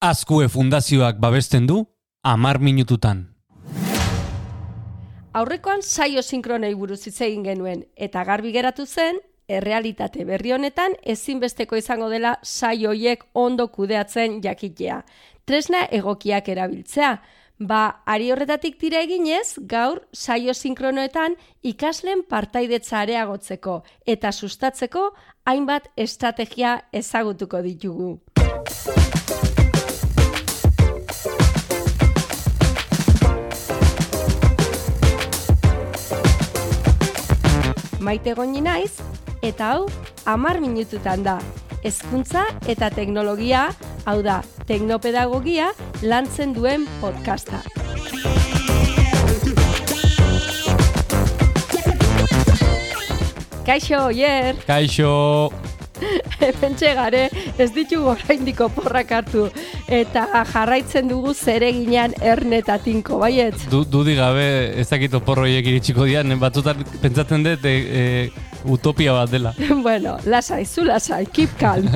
Azkue Fundazioak babesten du, amar minututan. Aurrekoan saio sinkronei buruz hitz egin genuen eta garbi geratu zen errealitate berri honetan ezinbesteko izango dela saio hoiek ondo kudeatzen jakitea. Tresna egokiak erabiltzea. Ba, ari horretatik tira eginez, gaur saio sinkronoetan ikaslen partaidetza areagotzeko eta sustatzeko hainbat estrategia ezagutuko ditugu. Maite goni naiz, eta hau, amar minututan da. Hezkuntza eta teknologia, hau da, teknopedagogia, lantzen duen podcasta. Kaixo, Oier! Kaixo! Pentxe gare, ez ditugu oraindiko porrak hartu eta jarraitzen dugu zereginean ernetatinko, baiet? Du, dudi gabe ez dakit oporroiek iritsiko dian, batzutan pentsatzen dut e, e, utopia bat dela. bueno, lasai, zu lasai, keep calm.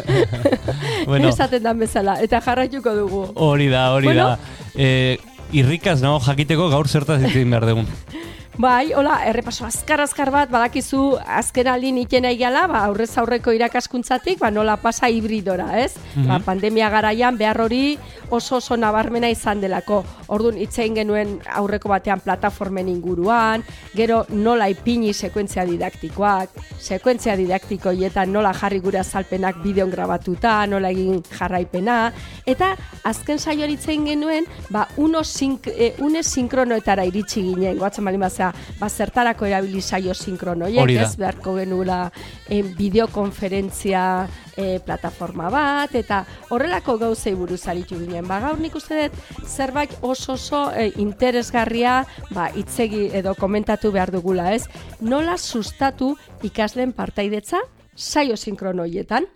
bueno. Esaten dan bezala, eta jarraituko dugu. Hori da, hori bueno? da. E, irrikaz nago jakiteko gaur zertaz ditzen behar dugun. Bai, hola, errepaso azkar-azkar bat, badakizu azken aldin ikena igala, ba, aurrez aurreko irakaskuntzatik, ba, nola pasa hibridora, ez? Mm ba, pandemia garaian behar hori oso oso nabarmena izan delako. Orduan, itzein genuen aurreko batean plataformen inguruan, gero nola ipini sekuentzia didaktikoak, sekuentzia didaktiko hietan nola jarri gure azalpenak bideon grabatuta, nola egin jarraipena, eta azken saioan itzein genuen, ba, uno sink, e, une sinkronoetara iritsi ginen, goatzen bali ba, zertarako erabili saio sinkronoiek, ez beharko genuela en, eh, bideokonferentzia e, plataforma bat, eta horrelako gauzei buruz aritu ginen. Ba, gaur nik uste dut, zerbait oso oso e, interesgarria ba, itzegi edo komentatu behar dugula, ez? Nola sustatu ikasleen partaidetza saio sinkronoietan?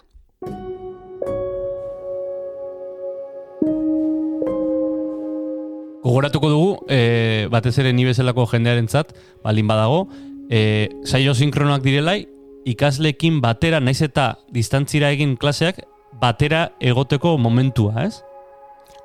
Gogoratuko dugu, e, batez ere ni bezalako jendearentzat, baldin badago, e, saio sinkronoak direlai, ikaslekin batera, naiz eta distantzira egin klaseak, batera egoteko momentua, ez?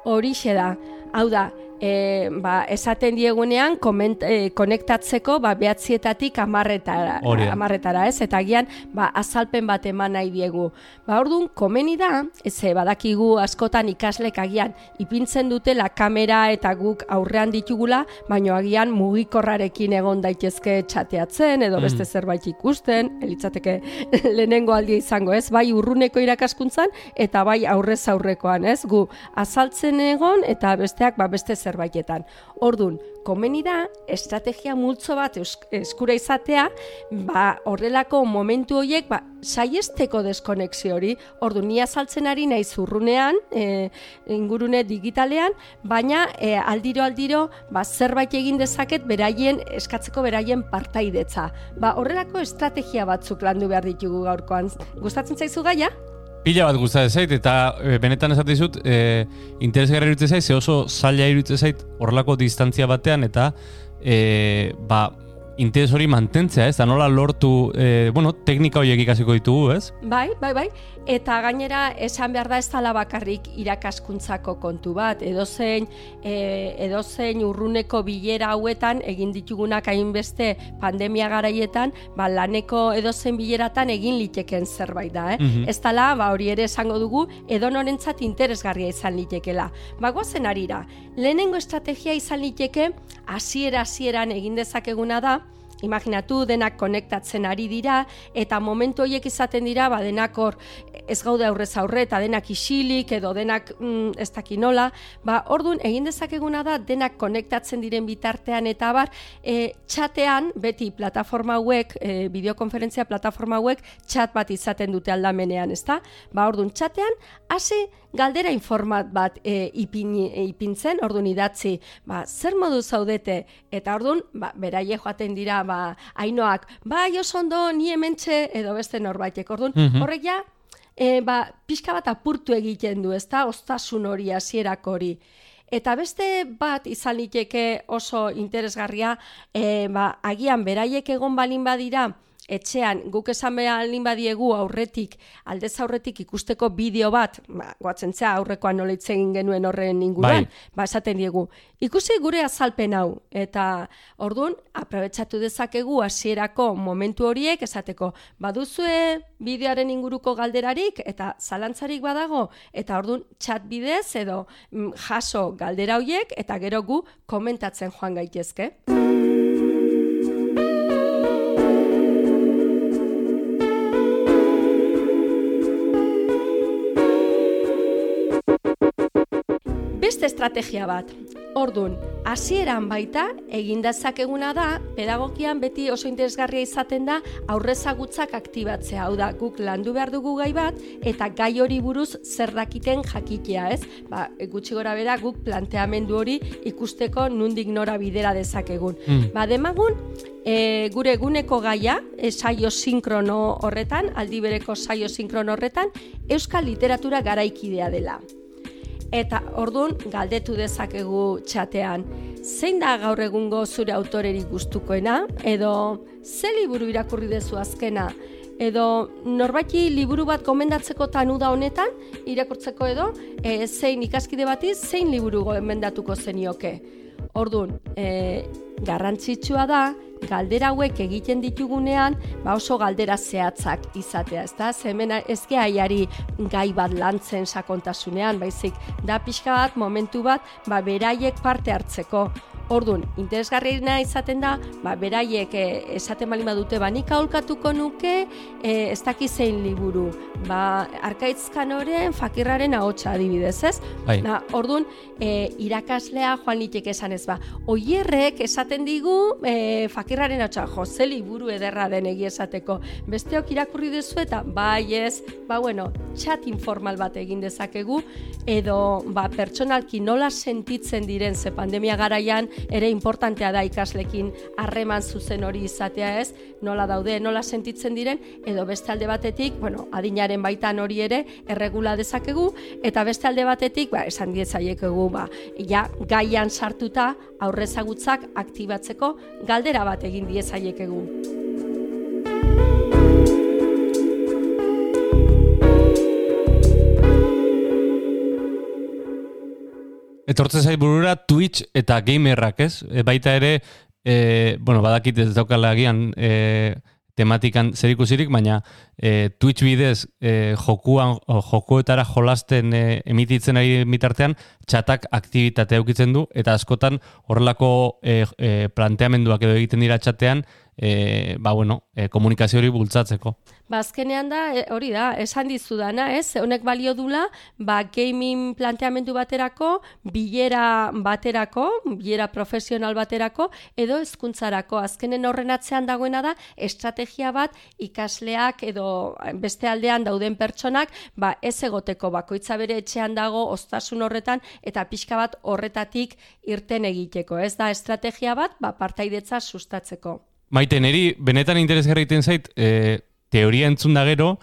Horixe da. Hau da, e, ba, esaten diegunean koment, e, konektatzeko ba, behatzietatik amarretara, amarretara, ez? Eta gian, ba, azalpen bat eman nahi diegu. Ba, orduan, komeni da, ez badakigu askotan ikaslek agian ipintzen dutela kamera eta guk aurrean ditugula, baino agian mugikorrarekin egon daitezke txateatzen edo beste mm. zerbait ikusten, elitzateke lehenengo aldia izango, ez? Bai urruneko irakaskuntzan eta bai aurrez aurrekoan, ez? Gu azaltzen egon eta besteak ba, beste zer zerbaitetan. Ordun, komeni da estrategia multzo bat eskura izatea, ba horrelako momentu horiek ba saiesteko deskonexio hori. Ordun, ni azaltzen ari naiz urrunean, e, ingurune digitalean, baina e, aldiro aldiro ba zerbait egin dezaket beraien eskatzeko beraien partaidetza. Ba horrelako estrategia batzuk landu behar ditugu gaurkoan. Gustatzen zaizu gaia? Pila bat gustatzen zait eta e, benetan esate dizut, e, interesgarri iruditzen zait, ze oso zaila iruditzen zait horrelako distantzia batean eta e, ba, interes hori mantentzea, ez? Da nola lortu, e, bueno, teknika horiek ikasiko ditugu, ez? Bai, bai, bai. Eta gainera, esan behar da ez dala bakarrik irakaskuntzako kontu bat. Edozein, e, edozein urruneko bilera hauetan, egin ditugunak hainbeste pandemia garaietan, ba, laneko edozein bileratan egin liteken zerbait da, eh? Mm Ez dala, ba, hori ere esango dugu, edo norentzat interesgarria izan litekela. Ba, guazen arira, lehenengo estrategia izan liteke, hasiera hasieran egin dezakeguna da, imaginatu denak konektatzen ari dira eta momentu horiek izaten dira ba denak hor ez gaude aurrez aurre eta denak isilik edo denak mm, ez daki nola. Ba ordun egin dezakeguna da denak konektatzen diren bitartean eta bar e, txatean beti plataforma hauek e, bideokonferentzia plataforma hauek txat bat izaten dute aldamenean ezta? Ba ordun txatean hasi galdera informat bat e, ipin, e, ipintzen, orduan idatzi, ba, zer modu zaudete, eta orduan, ba, beraie joaten dira, ba, ainoak, ba, jo ondo ni hementxe, edo beste norbaitek, orduan, mm -hmm. horrek ja, e, ba, pixka bat apurtu egiten du, ezta, ostasun hori, hasierak hori. Eta beste bat izan liteke oso interesgarria, e, ba, agian beraiek egon balin badira, etxean guk esan behalin badiegu aurretik, aldez aurretik ikusteko bideo bat, ba, guatzen zea aurrekoan nola egin genuen horren inguruan, bai. ba, esaten diegu, ikusi gure azalpen hau, eta orduan, aprobetsatu dezakegu hasierako momentu horiek, esateko, baduzue bideoaren inguruko galderarik, eta zalantzarik badago, eta orduan, txat bidez, edo mm, jaso galdera horiek, eta gero gu komentatzen joan gaitezke. Beste estrategia bat. Ordun, hasieran baita egin dezakeguna da pedagogian beti oso interesgarria izaten da aurrezagutzak aktibatzea. Hau da, guk landu behar dugu gai bat eta gai hori buruz zer dakiten jakitea, ez? Ba, gutxi gora bera guk planteamendu hori ikusteko nundik nora bidera dezakegun. Mm. Ba, demagun, e, gure eguneko gaia, e, saio sinkrono horretan, aldi bereko saio sinkrono horretan, euskal literatura garaikidea dela. Eta ordun galdetu dezakegu txatean, zein da gaur egungo zure autorerik gustukoena? Edo ze liburu irakurri dezu azkena? Edo norbaiti liburu bat gomendatzeko tanu da honetan irakurtzeko edo? E, zein ikaskide bati zein liburu gomendatuko zenioke. Ordun, e, garrantzitsua da galdera hauek egiten ditugunean, ba oso galdera zehatzak izatea, ezta? Hemen ez aiari gai bat lantzen sakontasunean, baizik da pixka bat momentu bat, ba beraiek parte hartzeko. Ordun, interesgarriena izaten da, ba, beraiek e, esaten bali badute ba nik aholkatuko nuke, e, ez daki zein liburu. Ba, arkaitzkan horren fakirraren ahotsa adibidez, ez? Bai. Na, ordun, e, irakaslea joan litek esan ez ba. Oierrek esaten digu e, fakirraren ahotsa, jo, ze liburu ederra den egia esateko. Besteok irakurri dezu eta bai ez, ba bueno, chat informal bat egin dezakegu edo ba pertsonalki nola sentitzen diren ze pandemia garaian ere importantea da ikaslekin harreman zuzen hori izatea ez, nola daude, nola sentitzen diren, edo beste alde batetik, bueno, adinaren baitan hori ere, erregula dezakegu, eta beste alde batetik, ba, esan dietzaiekegu, ba, ja, gaian sartuta aurrezagutzak aktibatzeko galdera bat egin diezaiekegu. Etortze zait burura Twitch eta gamerrak, ez? E, baita ere, e, bueno, badakit ez daukala agian e, tematikan zer ikusirik, baina e, Twitch bidez e, jokuan, jokuetara jolasten e, emititzen ari mitartean, txatak aktivitatea eukitzen du, eta askotan horrelako e, e, planteamenduak edo egiten dira txatean, e, ba, bueno, e, komunikazio hori bultzatzeko. Ba, azkenean da, e, hori da, esan dizu dana, ez? Honek balio dula, ba, gaming planteamendu baterako, bilera baterako, bilera profesional baterako, edo hezkuntzarako Azkenen horren atzean dagoena da, estrategia bat ikasleak edo beste aldean dauden pertsonak, ba, ez egoteko bakoitza bere etxean dago, ostasun horretan, eta pixka bat horretatik irten egiteko. Ez da, estrategia bat, ba, partaidetza sustatzeko. Maite, niri benetan interesgarri iten zait, e, teoria entzun da gero,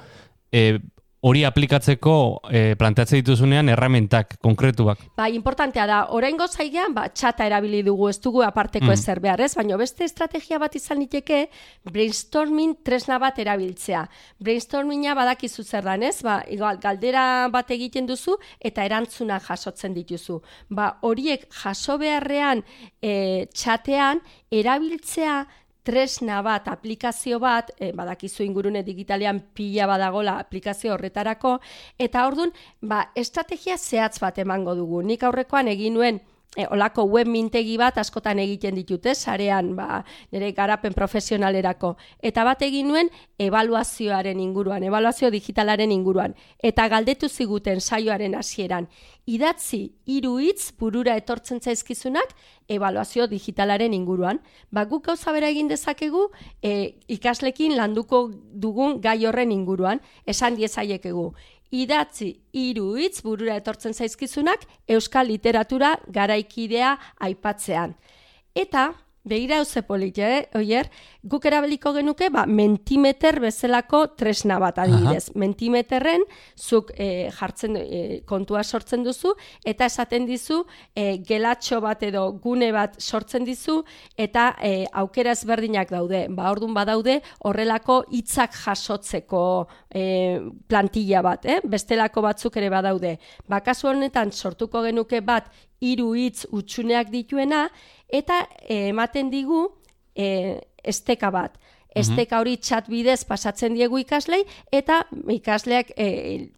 e, hori aplikatzeko e, planteatzen dituzunean erramentak konkretuak. Ba, importantea da, orain gozaigean, ba, txata erabili dugu, ez dugu aparteko mm. ezer behar, ez? Baina beste estrategia bat izan liteke, brainstorming tresna bat erabiltzea. Brainstorminga badakizu zer dan, ez? Ba, igual, galdera bat egiten duzu, eta erantzuna jasotzen dituzu. Ba, horiek jaso beharrean e, txatean, erabiltzea tresna bat, aplikazio bat, e, badakizu ingurune digitalean pila badagola aplikazio horretarako, eta ordun ba, estrategia zehatz bat emango dugu. Nik aurrekoan egin nuen e, olako web mintegi bat askotan egiten ditute, sarean ba, nire garapen profesionalerako. Eta bat egin nuen evaluazioaren inguruan, evaluazio digitalaren inguruan. Eta galdetu ziguten saioaren hasieran. Idatzi hiru hitz burura etortzen zaizkizunak evaluazio digitalaren inguruan. Ba, guk gauza bera egin dezakegu e, ikaslekin landuko dugun gai horren inguruan. Esan diezaiekegu idatzi hiru hitz burura etortzen zaizkizunak euskal literatura garaikidea aipatzean. Eta Begira hauze polit, eh? Oier, guk erabiliko genuke, ba, mentimeter bezalako tresna bat adibidez. Aha. Mentimeterren, zuk e, jartzen, e, kontua sortzen duzu, eta esaten dizu, e, gelatxo bat edo gune bat sortzen dizu, eta e, aukera ezberdinak daude. Ba, ordun badaude, horrelako hitzak jasotzeko e, plantilla bat, eh? Bestelako batzuk ere badaude. Ba, kasu honetan, sortuko genuke bat, hiru hitz utxuneak dituena, eta eh, ematen digu e, esteka bat. Esteka hori txat bidez pasatzen diegu ikaslei eta ikasleak e,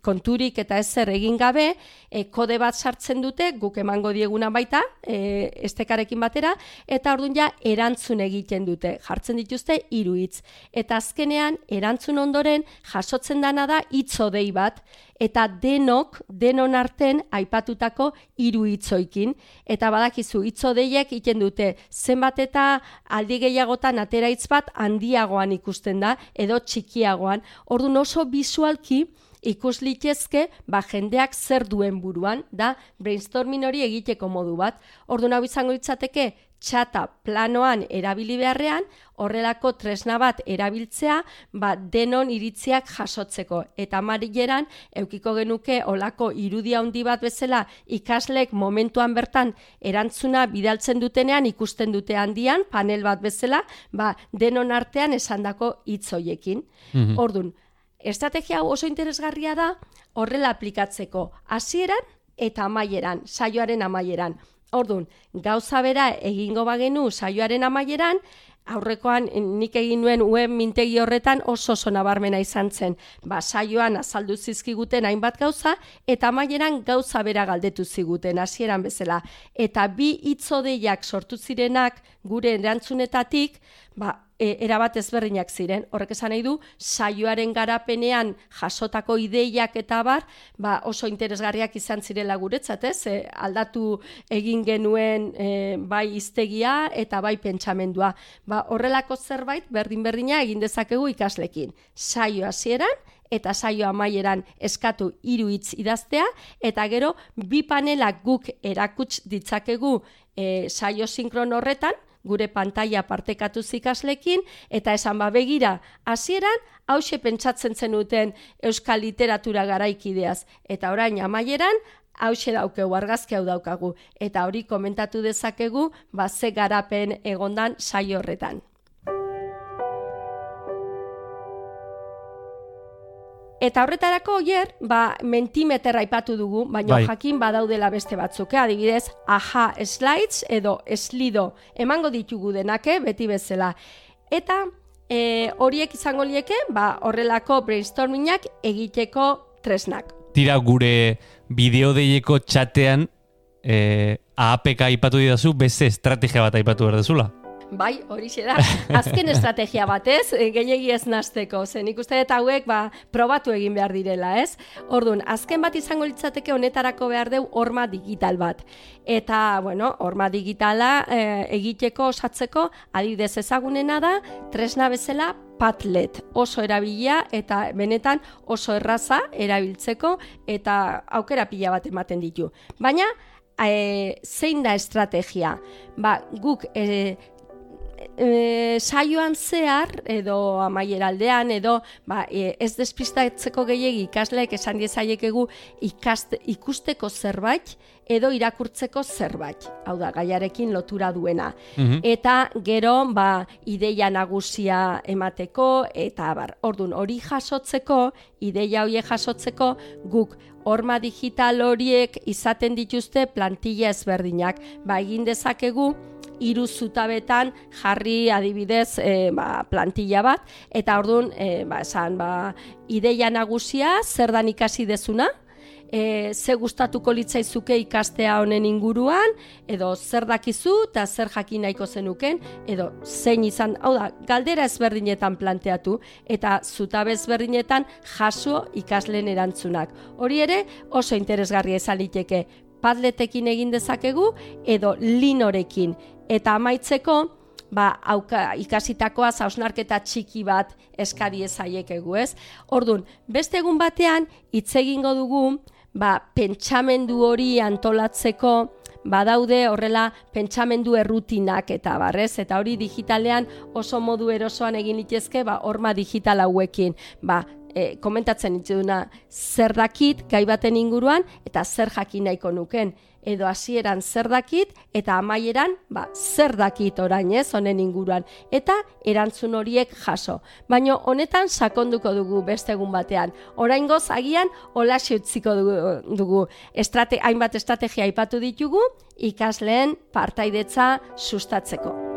konturik eta ezer egin gabe e, kode bat sartzen dute guk emango dieguna baita e, estekarekin batera eta ordun ja erantzun egiten dute. Jartzen dituzte hiru hitz. Eta azkenean erantzun ondoren jasotzen dana da hitzodei bat eta denok, denon arten aipatutako hiru hitzoikin. Eta badakizu, hitzodeiek iten dute, zenbat eta aldi gehiagotan atera bat handiagoan ikusten da, edo txikiagoan. Orduan oso bisualki, ikus litezke, ba, jendeak zer duen buruan, da brainstorming hori egiteko modu bat. Orduan hau izango litzateke, txata planoan erabili beharrean, horrelako tresna bat erabiltzea, ba, denon iritziak jasotzeko. Eta marileran, eukiko genuke olako irudia handi bat bezala ikaslek momentuan bertan erantzuna bidaltzen dutenean ikusten dute handian, panel bat bezala, ba, denon artean esandako hitzoiekin. Mm Ordun, estrategia hau oso interesgarria da horrela aplikatzeko hasieran eta amaieran, saioaren amaieran. Ordun, gauza bera egingo bagenu saioaren amaieran, aurrekoan nik egin nuen web mintegi horretan oso oso nabarmena izan zen. Ba, saioan azaldu zizkiguten hainbat gauza eta amaieran gauza bera galdetu ziguten hasieran bezala. Eta bi hitzodeiak sortu zirenak gure erantzunetatik, ba, e, erabat ezberdinak ziren. Horrek esan nahi du, saioaren garapenean jasotako ideiak eta bar, ba, oso interesgarriak izan zirela guretzat, ez? E, aldatu egin genuen e, bai iztegia eta bai pentsamendua. Ba, horrelako zerbait berdin-berdina egin dezakegu ikaslekin. Saio hasieran eta saio amaieran eskatu hiru hitz idaztea eta gero bi panelak guk erakuts ditzakegu e, saio sinkron horretan, gure pantalla partekatu zikaslekin, eta esan ba begira, hasieran hause pentsatzen zenuten euskal literatura garaikideaz, eta orain amaieran, hause daukegu, argazki hau daukagu, eta hori komentatu dezakegu, ba ze garapen egondan saio horretan. Eta horretarako oier, ba, mentimeter aipatu dugu, baina bai. jakin badaudela beste batzuk, eh? adibidez, aha slides edo slido emango ditugu denake, eh? beti bezala. Eta e, horiek izango lieke, ba, horrelako brainstormingak egiteko tresnak. Tira gure bideo deieko txatean, e, APK aipatu didazu, beste estrategia bat aipatu berdezula. Bai, hori da. Azken estrategia batez, eh, gehiegi ez nazteko. Zen ikuste eta hauek ba, probatu egin behar direla, ez? Orduan, azken bat izango litzateke honetarako behar deu horma digital bat. Eta, bueno, horma digitala e, egiteko osatzeko, adibidez ezagunena da, tresna bezala Padlet oso erabilia eta benetan oso erraza erabiltzeko eta aukera pila bat ematen ditu. Baina, e, zein da estrategia? Ba, guk e, e, saioan zehar edo amaieraldean edo ba, e, ez despistatzeko gehiegi ikasleek esan diezaiekegu ikusteko zerbait edo irakurtzeko zerbait, hau da, gaiarekin lotura duena. Mhm. Eta gero, ba, ideia nagusia emateko, eta bar, ordun hori jasotzeko, ideia horiek jasotzeko, guk horma digital horiek izaten dituzte plantilla ezberdinak. Ba, egin dezakegu, hiru zutabetan jarri adibidez e, ba, plantilla bat. Eta orduan e, ba, esan ba, ideia nagusia zer dan ikasi dezuna? E, ze gustatuko litzaizuke ikastea honen inguruan? Edo zer dakizu eta zer jakin nahiko zenuken? Edo zein izan hau da galdera ezberdinetan planteatu eta zutabe ezberdinetan jaso ikasleen erantzunak. Hori ere oso interesgarria izan liteke. Padletekin egin dezakegu edo linorekin eta amaitzeko ba, auka, ikasitakoa zausnarketa txiki bat eskari ezaiekegu, ez? Ordun, beste egun batean hitz egingo dugu, ba, pentsamendu hori antolatzeko badaude horrela pentsamendu errutinak eta barrez, eta hori digitalean oso modu erosoan egin litezke, ba, horma digital hauekin, ba, e, komentatzen dituduna zer dakit gai baten inguruan eta zer jakin nahiko nuken edo hasieran zer dakit eta amaieran ba, zer dakit orain ez honen inguruan eta erantzun horiek jaso. Baino honetan sakonduko dugu beste egun batean. Oraingoz agian holaxe utziko dugu, dugu. Estrate, hainbat estrategia aipatu ditugu ikasleen partaidetza sustatzeko.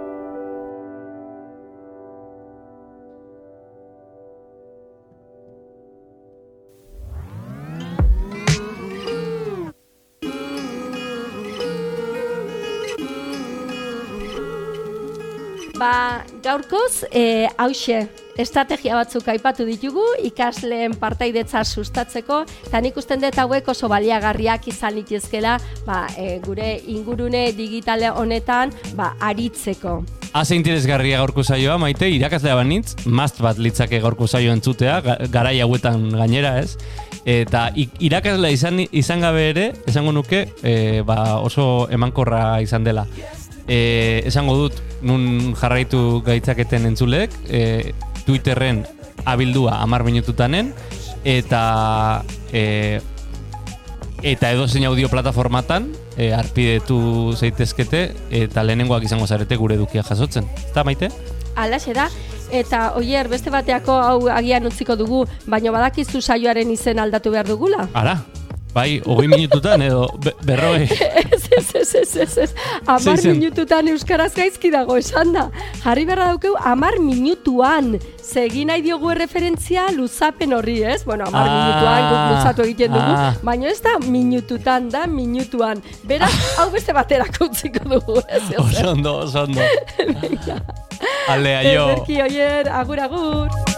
Ba, gaurkoz, e, hause, estrategia batzuk aipatu ditugu, ikasleen partaidetza sustatzeko, eta nik usten dut hauek oso baliagarriak izan litezkela, ba, e, gure ingurune digitale honetan, ba, aritzeko. Haze interesgarria gaurko saioa, maite, irakaslea banitz, mazt bat litzake gaurko saio entzutea, garai hauetan gainera ez, eta irakaslea izan, izan gabe ere, esango nuke, e, ba, oso emankorra izan dela e, esango dut nun jarraitu gaitzaketen entzulek e, Twitterren abildua amar minututanen eta e, eta edo zein audio plataformatan e, arpidetu zeitezkete eta lehenengoak izango zarete gure dukia jasotzen. Eta maite? Ala, da. Eta oier, beste bateako hau agian utziko dugu, baina badakizu saioaren izen aldatu behar dugula? Ara, Bai, hogei minututan edo berroi. Ez, ez, ez, ez, ez, ez. Amar minututan euskaraz gaizki dago esan da. Jarri berra daukeu, amar minutuan. Zegi nahi diogu referentzia luzapen horri, ez? Bueno, amar ah, minutuan guk luzatu egiten dugu. Ah. Baina ez da minututan, da minutuan. Beraz, hau beste batera utziko dugu, ez? Osondo, osondo. Ale, aio. Ezerki, oier, agur, agur.